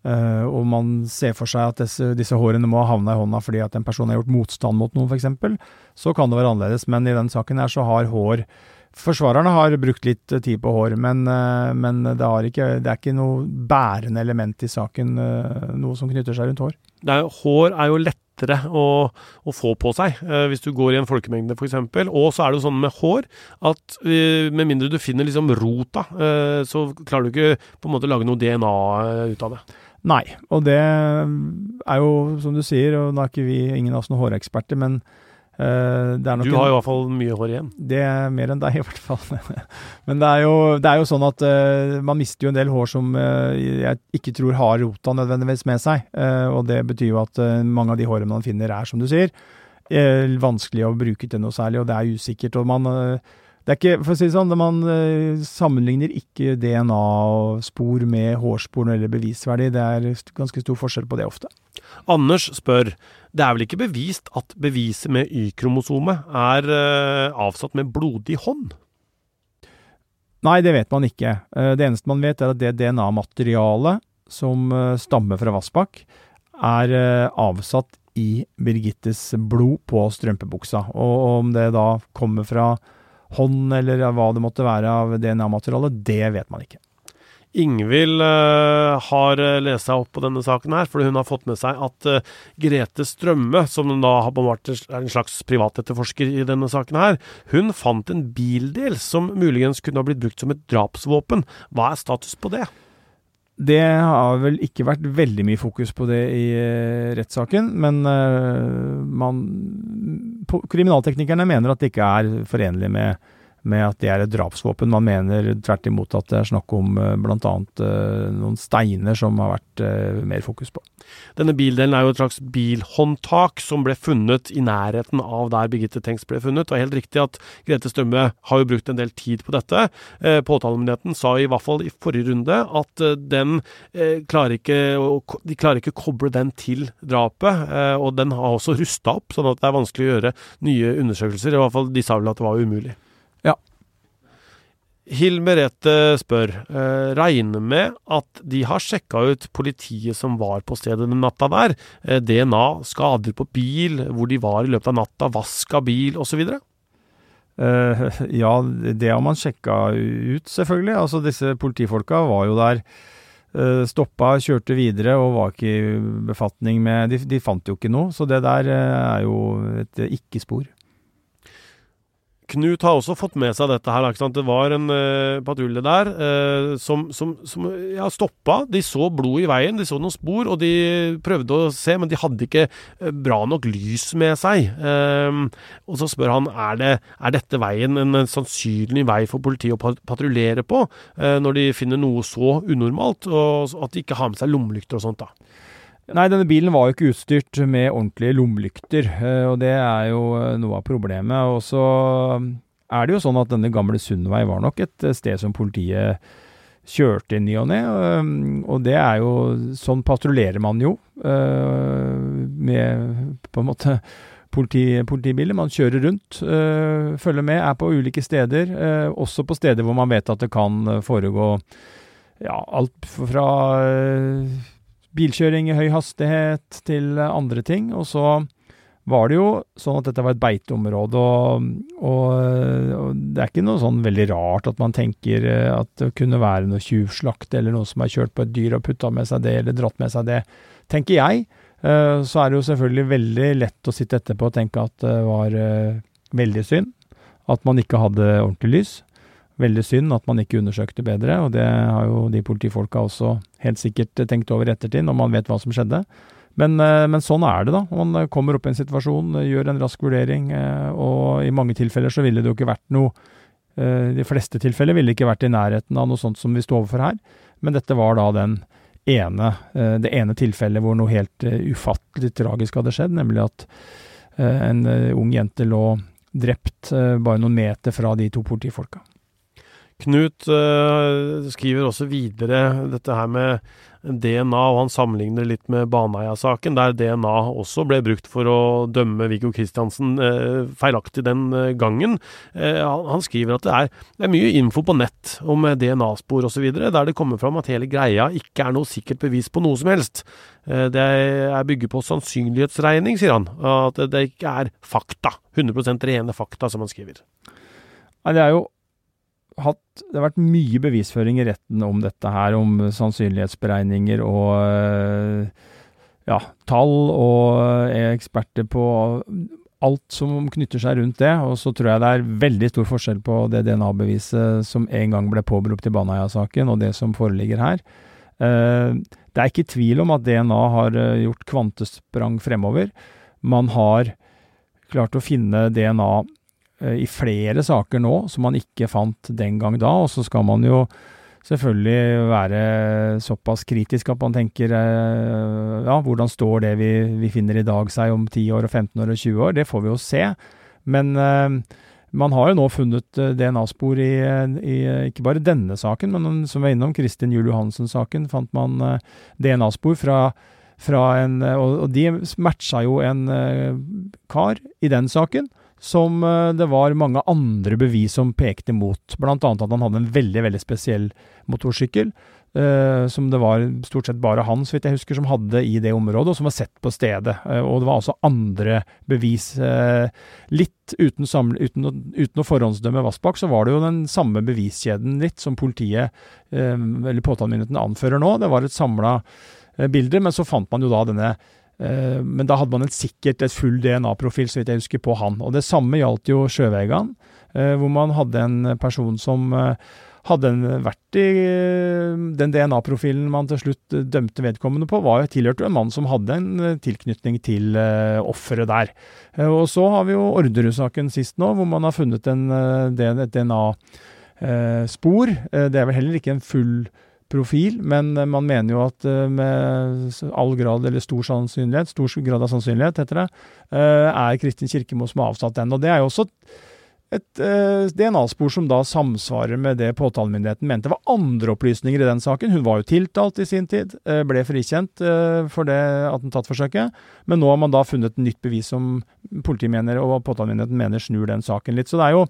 uh, og man ser for seg at disse, disse, hårene må ha havna i hånda fordi at en person har gjort motstand mot noen, f.eks., så kan det være annerledes. Men i den saken her så har hår Forsvarerne har brukt litt tid på hår, men, uh, men det, ikke, det, er ikke noe bærende element i saken, noe som knytter seg rundt hår. Er, hår er jo lettere å, å, få på seg eh, hvis du går i en folkemengde f.eks. Og så er det jo sånn med hår at eh, med mindre du finner liksom rota, eh, så klarer du ikke på en måte lage noe DNA eh, ut av det. Nei, og det er jo som du sier, og nå er ikke vi ingen av oss noen håreksperter, men Uh, du har i hvert fall mye hår igjen. Det er mer enn deg, i hvert fall. Men det er, jo, det er jo, sånn at uh, man mister jo en del hår som uh, jeg ikke tror har rota nødvendigvis med seg. og det betyr jo at mange av de hårene man finner er, som du sier, vanskelig å bruke til noe særlig, og det er usikkert. og man det er ikke, for å si det sånn, Man sammenligner ikke DNA-spor med hårspor når det gjelder bevisverdi. Det er ganske stor forskjell på det ofte. Anders spør det er vel ikke bevist at beviset med Y-kromosomet er uh, avsatt med blodig hånd? Nei, det vet man ikke. Uh, det eneste man vet, er at det DNA-materialet som stammer fra Vassbakk, er avsatt i Birgittes blod på strømpebuksa. Og om det da kommer fra hånd eller hva det måtte være av DNA-materialet, det vet man ikke. Ingvild uh, har eh, lest seg opp på denne saken her, fordi hun har fått med seg at uh, Grete Strømme, som da har vært en slags privatetterforsker i denne saken her, hun fant en bildel som muligens kunne ha blitt brukt som et drapsvåpen. Hva er status på det? Det har vel ikke vært veldig mye fokus på det i uh, rettssaken, men man Kriminalteknikerne mener at det ikke er forenlig med med at det er et drapsvåpen. Man mener tvert imot at det er snakk om uh, bl.a. Uh, noen steiner som har vært uh, mer fokus på. Denne bildelen er jo et slags bilhåndtak som ble funnet i nærheten av der Birgitte Tengs ble funnet. Og helt riktig at Grete Strømme har jo brukt en del tid på dette. Eh, Påtalemyndigheten sa i hvert fall i forrige runde at eh, den eh, klarer ikke de klarer ikke å koble den til drapet. Eh, og den har også rusta opp, sånn at det er vanskelig å gjøre nye undersøkelser. I hvert fall de sa vel at det var umulig. Hill Merete spør, eh, regner med at de har sjekka ut politiet som var på stedet den natta der. Eh, DNA, skader på bil, hvor de var i løpet av natta, vask av bil osv.? Eh, ja, det har man sjekka ut, selvfølgelig. Altså, disse politifolka var jo der. Eh, stoppa, kjørte videre og var ikke i befatning med de, de, fant jo ikke noe, så det der uh, er jo et ikke-spor. Knut har også fått med seg dette her. Det var en uh, patrulje der uh, som, som, som ja, stoppa. De så blod i veien, de så noen spor, og de prøvde å se, men de hadde ikke uh, bra nok lys med seg. Uh, og så spør han er, det, er dette veien en, en sannsynlig vei for politiet å patruljere på, når de finner noe så unormalt, og at de ikke har med seg lommelykter og sånt. da. Nei, denne bilen var jo ikke utstyrt med ordentlige lommelykter, eh, og det er jo eh, noe av problemet. Og så er det jo sånn at denne gamle Sundvei var nok et eh, sted som politiet kjørte i ny og ne, og det er jo Sånn patruljerer man jo med på en måte politi, politibiler. Man kjører rundt, følger med, er på ulike steder, også på steder hvor man vet at det kan foregå ja, alt fra bilkjøring i høy hastighet til andre ting. Og så var det jo sånn at dette var et beiteområde, og, og, og, det er ikke noe sånn veldig rart at man tenker eh, at det kunne være noe tjuvslakt eller noen som har kjørt på et dyr og putta med seg det eller dratt med seg det, tenker jeg. Eh, så er det jo selvfølgelig veldig lett å sitte etterpå og tenke at det var eh, veldig synd at man ikke hadde ordentlig lys. Veldig synd at man ikke undersøkte bedre, og det har jo de politifolka også helt sikkert tenkt over i ettertid, når man vet hva som skjedde. Men, eh, men, sånn er det, da. Man kommer opp i en situasjon, gjør en rask vurdering, og i mange tilfeller så ville det jo ikke vært noe De fleste tilfeller ville ikke vært i nærheten av noe sånt som vi står overfor her, men dette var da den ene, eh, det ene tilfellet hvor noe helt eh, ufattelig tragisk hadde skjedd, nemlig at eh, en ung jente lå drept bare noen meter fra de to politifolka. Knut uh, skriver også videre dette her med DNA, og han sammenligner litt med Baneheia-saken, der DNA også ble brukt for å dømme Viggo Kristiansen uh, feilaktig den uh, gangen. Han, han, skriver at det er, det er, mye info på nett om DNA-spor osv., der det kommer fram at hele greia ikke er noe sikkert bevis på noe som helst. Det er bygget på sannsynlighetsregning, sier han. At det ikke er fakta. 100% rene fakta, som han skriver. Nei, det er jo hatt Det har vært mye bevisføring i retten om dette her, om sannsynlighetsberegninger og eh, ja, tall, og er eksperter på alt som knytter seg rundt det. Og så tror jeg det er veldig stor forskjell på det DNA-beviset som en gang ble påberopt i Baneheia-saken, og det som foreligger her. Eh, det er ikke tvil om at DNA har eh, gjort kvantesprang fremover. Man har klart å finne DNA Eh, i flere saker nå som man ikke fant den gang da. Og så skal man jo selvfølgelig være såpass kritisk at man tenker eh, ja, hvordan står det vi, vi finner i dag seg om 10 år, og 15 år og 20 år? Det får vi jo se. Men uh, man har jo nå funnet DNA-spor i, i, ikke bare denne saken, men som vi er innom, Kristin Juel Johansen-saken, fant man DNA-spor fra, fra en og, de matcha jo en kar i den saken som eh, det var mange andre bevis som pekte mot. Annet at han hadde en veldig veldig spesiell motorsykkel. eh, som det var stort sett bare han, så vidt jeg husker, som hadde i det området, og som var sett på stedet. Eh, og det var også andre bevis. Eh, litt uten, samle, uten, uten, å, forhåndsdømme Vassbakk, så var det jo den samme beviskjeden litt som politiet, eller påtalemyndigheten, anfører nå. Det var et samla bilde, men så fant man jo da denne Eh, men da hadde man et sikkert et full DNA-profil, så vidt jeg husker, på han. Og det samme gjaldt jo Sjøvegan, eh, hvor man hadde en person som eh, hadde vært i den DNA-profilen man til slutt dømte vedkommende på, var jo tilhørte en mann som hadde en tilknytning til offeret der. Og så har vi jo Orderud-saken sist nå, hvor man har funnet en, et DNA-spor. Det er vel heller ikke en full profil, men eh, man mener jo at eh, med all grad, eller stor sannsynlighet, stor grad av sannsynlighet, heter det, eh, er Kristin Kirkemo som har avsatt den. Og det er jo også et DNA-spor som da samsvarer med det påtalemyndigheten mente var andre opplysninger i den saken. Hun var jo tiltalt i sin tid, ble frikjent for det attentatforsøket. men nå har man da funnet et nytt bevis som politiet mener, og påtalemyndigheten mener snur den saken litt. Så det er jo,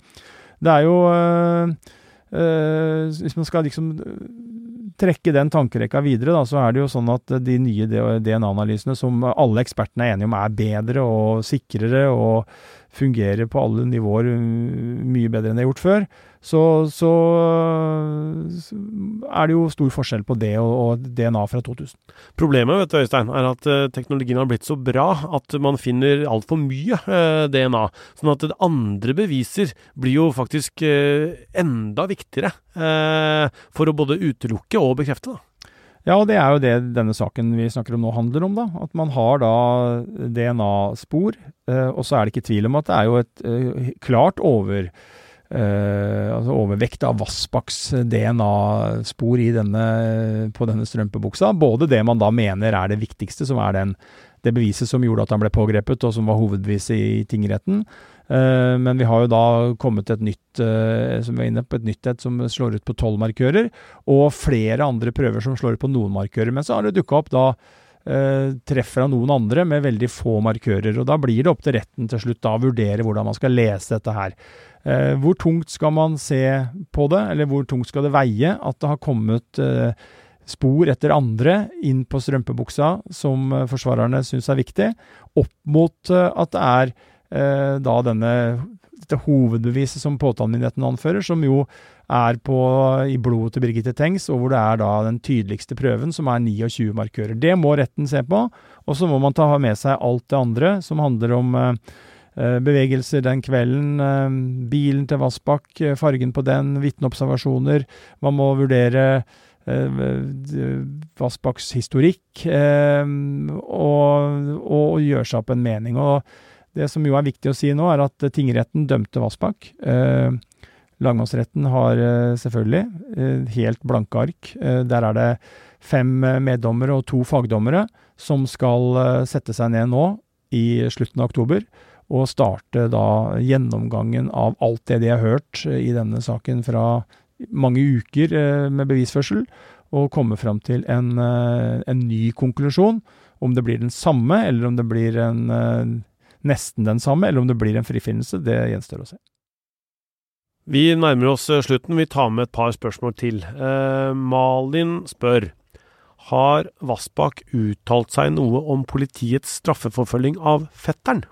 det er jo øh, Hvis man skal liksom trekke den tankerekka videre, da, så er det jo sånn at de nye DNA-analysene som alle ekspertene er enige om er bedre og sikrere og fungerer på alle nivåer mye bedre enn det har gjort før, så, så, er det jo stor forskjell på det og, og DNA fra 2000. Problemet vet du, Øystein, er at uh, teknologien har blitt så bra at man finner altfor mye uh, eh, DNA. Sånn at andre beviser blir jo faktisk uh, enda viktigere for å både utelukke og bekrefte. da. Ja, og det er jo det denne saken vi snakker om nå handler om, da. At man har da DNA-spor, og så er det ikke tvil om at det er jo et klart over Uh, altså overvekt av Vassbakks DNA-spor på denne strømpebuksa. Både det man da mener er det viktigste, som er den, det beviset som gjorde at han ble pågrepet, og som var hovedbeviset i tingretten. Uh, men vi har jo da kommet til et nytt uh, som vi er inne på, et nytt et som slår ut på tolv markører, og flere andre prøver som slår ut på noen markører. Men så har det dukka opp da treffer av noen andre med veldig få markører. og Da blir det opp til retten til slutt da å vurdere hvordan man skal lese dette her. Eh, hvor tungt skal man se på det, eller hvor tungt skal det veie at det har kommet eh, spor etter andre inn på strømpebuksa som eh, forsvarerne syns er viktig, opp mot eh, at det er eh, da denne dette hovedbeviset som påtalemyndigheten anfører, som jo er på, i blodet til Birgitte Tengs, og hvor det er da den tydeligste prøven, som er 29 markører. Det må retten se på, og så må man ta med seg alt det andre som handler om eh, eh bevegelser den kvelden, bilen til Vassbakk, fargen på den, vitneobservasjoner. Man må vurdere Vassbakks historikk, og, og gjøre seg opp en mening. og det som jo er viktig å si nå, er at tingretten dømte Vassbakk. Eh, lagmannsretten har eh, selvfølgelig eh, helt blanke ark. Eh, der er det fem meddommere og to fagdommere som skal eh, sette seg ned nå i slutten av oktober og starte da gjennomgangen av alt det de har hørt eh, i denne saken fra mange uker med bevisførsel, og komme fram til en, en ny konklusjon. Om det blir den samme, eller om det blir en nesten den samme, eller om det blir en frifinnelse, det gjenstår å se. Vi nærmer oss eh, slutten. Vi tar med et par spørsmål til. Eh, Malin spør har Vassbakk uttalt seg noe om politiets straffeforfølging av fetteren?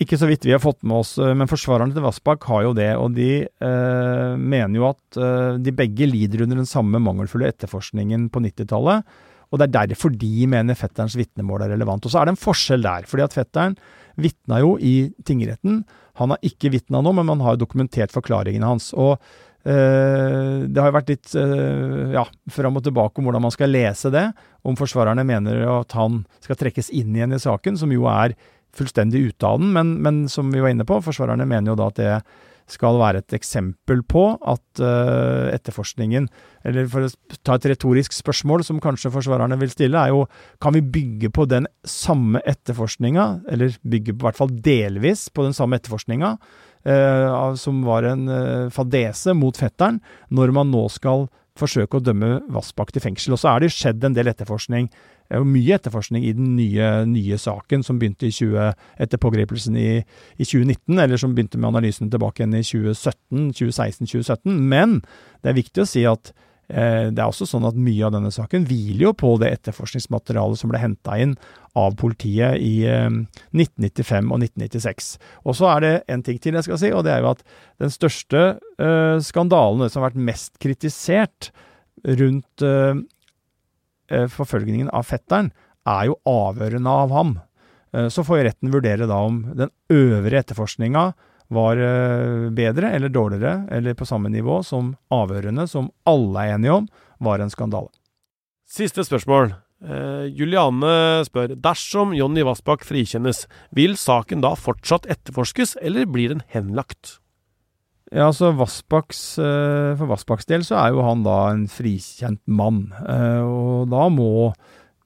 Ikke så vidt vi har fått med oss, eh, men forsvarerne til Vassbakk har jo det. Og de eh, mener jo at eh, de begge lider under den samme mangelfulle etterforskningen på 90-tallet. Og det er derfor de mener fetterens vitnemål er relevant. Og så er det en forskjell der. fordi at fetteren vitna jo i tingretten. Han har ikke vitna nå, men man har dokumentert forklaringene hans. og eh, det har jo vært litt uh, ja, fram og tilbake om hvordan man skal lese det. Om forsvarerne mener at han skal trekkes inn igjen i saken, som jo er fullstendig ute av den. Men, men som vi var inne på, forsvarerne mener jo da at det skal være et eksempel på at uh, etterforskningen Eller for å ta et retorisk spørsmål som kanskje forsvarerne vil stille, er jo kan vi bygge på den samme etterforskninga, eller bygge på, hvert fall delvis på den samme etterforskninga, uh, som var en uh, fadese mot fetteren, når man nå skal forsøke å dømme Vassbakk til fengsel. Og så er det skjedd en del etterforskning er jo mye etterforskning i den nye, nye saken som begynte 20, etter pågripelsen i, i, 2019, eller som begynte med analysene tilbake igjen i 2017, 2016-2017. Men det er viktig å si at eh, det er også sånn at mye av denne saken hviler jo på det etterforskningsmaterialet som ble henta inn av politiet i eh, 1995 og 1996. Og så er det en ting til jeg skal si, og det er jo at den største skandalen, skandalen, som har vært mest kritisert rundt eh, Eh, forfølgningen av fetteren er jo avhørende av ham. Eh, så får retten vurdere da om den øvrige etterforskninga var eh, bedre eller dårligere, eller på samme nivå som avhørene, som alle er enige om var en skandale. Siste spørsmål. Eh, Juliane spør dersom Jonny Vassbakk frikjennes, vil saken da fortsatt etterforskes, eller blir den henlagt? Ja, altså Vassbakks, eh, For Vassbakks del så er jo han da en frikjent mann. Eh, og da må,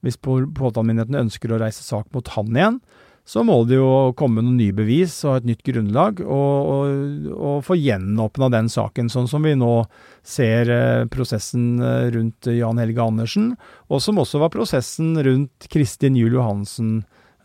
hvis påtalemyndigheten ønsker å reise sak mot han igjen, så må det jo komme noen nye bevis og et nytt grunnlag, og, og, og få gjenåpna den saken, sånn som vi nå ser eh, prosessen rundt Jan Helge Andersen, og som også var prosessen rundt Kristin Juel Johansen,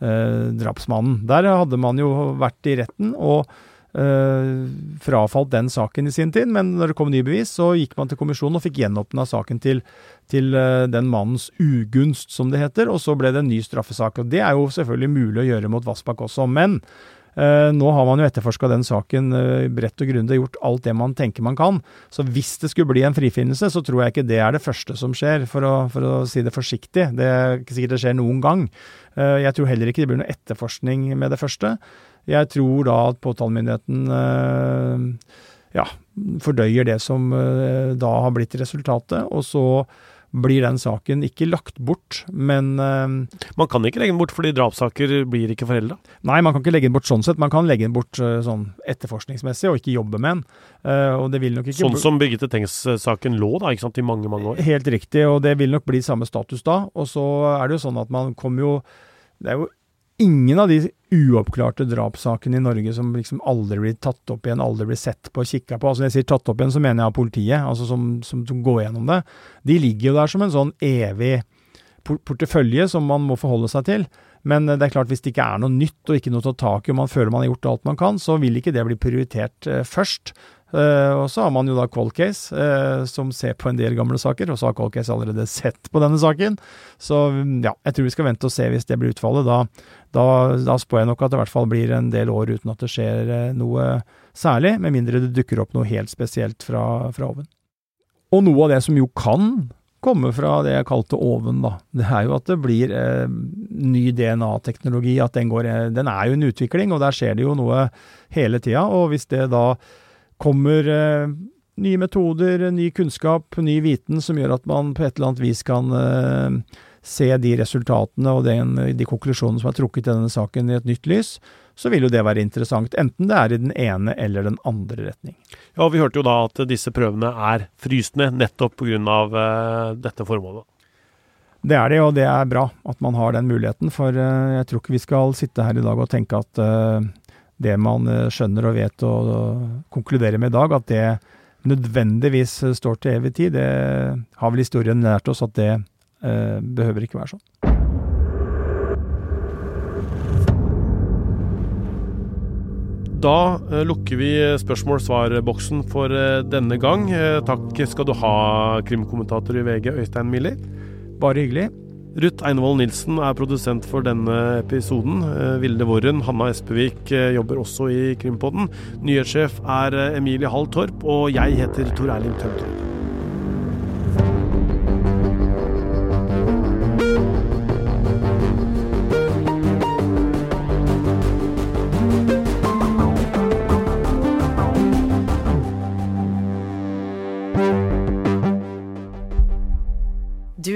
eh, drapsmannen. Der hadde man jo vært i retten. og frafalt den saken i sin tid, men når det kom nye bevis, så gikk man til kommisjonen og fikk gjenåpna saken til, til uh, den mannens ugunst, som det heter, og så ble det en ny straffesak. og Det er jo selvfølgelig mulig å gjøre mot Vassbakk også, men uh, nå har man jo etterforska den saken bredt og grundig, gjort alt det man tenker man kan. Så hvis det skulle bli en frifinnelse, så tror jeg ikke det er det første som skjer, for å, for å si det forsiktig. Det er ikke sikkert det skjer noen gang. jeg tror heller ikke det blir noe etterforskning med det første. Jeg tror da at påtalemyndigheten eh, ja, fordøyer det som eh, da har blitt resultatet, og så blir den saken ikke lagt bort, men uh, Man kan ikke legge den bort fordi drapssaker blir ikke forelda? Nei, man kan ikke legge den bort sånn sett. Man kan legge den bort sånn etterforskningsmessig og ikke jobbe med den. Og det vil nok ikke Sånn som Birgitte Tengs-saken lå da, ikke sant, i mange, mange år? Helt riktig, og det vil nok bli samme status da. Og så er det jo sånn at man kommer jo Det er jo ingen av de uoppklarte drapssakene i Norge som liksom aldri blir tatt opp igjen, aldri blir sett på og kikka på. Altså Når jeg sier tatt opp igjen, så mener jeg av politiet, altså som, som, som, går gjennom det. De ligger jo der som en sånn evig portefølje som man må forholde seg til. Men det er klart, hvis det ikke er noe nytt og ikke noe å ta tak i, og man føler man har gjort alt man kan, så vil ikke det bli prioritert først. Uh, og så har man jo da Coldcase, uh, som ser på en del gamle saker, og så har Coldcase allerede sett på denne saken. Så ja, jeg tror vi skal vente og se hvis det blir utfallet. Da, da, da spår jeg nok at det i hvert fall blir en del år uten at det skjer uh, noe særlig, med mindre det dukker opp noe helt spesielt fra, fra oven. Og noe av det som jo kan komme fra det jeg kalte oven, da, det er jo at det blir ny DNA-teknologi. At den går Den er jo en utvikling, og der skjer det jo noe hele tida. Og hvis det da kommer eh, nye metoder, ny kunnskap, ny viten som gjør at man på et eller annet vis kan eh, se de resultatene og den, de konklusjonene som er trukket i denne saken i et nytt lys, så vil jo det være interessant, enten det er i den ene eller den andre retning. Ja, Vi hørte jo da at disse prøvene er frysende nettopp pga. Uh, dette formålet. Det er det, og det er bra at man har den muligheten. For uh, jeg tror ikke vi skal sitte her i dag og tenke at uh, det man eh, skjønner og vet og, konkluderer med i dag, at det nødvendigvis står til evig tid. Det har vel historien lært oss at det eh, behøver ikke være sånn. Da eh, lukker vi spørsmål-svar-boksen for eh, denne gang. Eh, takk skal du ha, krimkommentator i VG, Øystein Miller. Bare hyggelig. Ruth Einevold Nilsen er produsent for denne episoden. Eh, Vilde Worren, Hanna Espevik eh, jobber også i Krimpodden. Nyhetssjef er eh, Emilie Hall Torp, og jeg heter Tor Erling Tømtrud.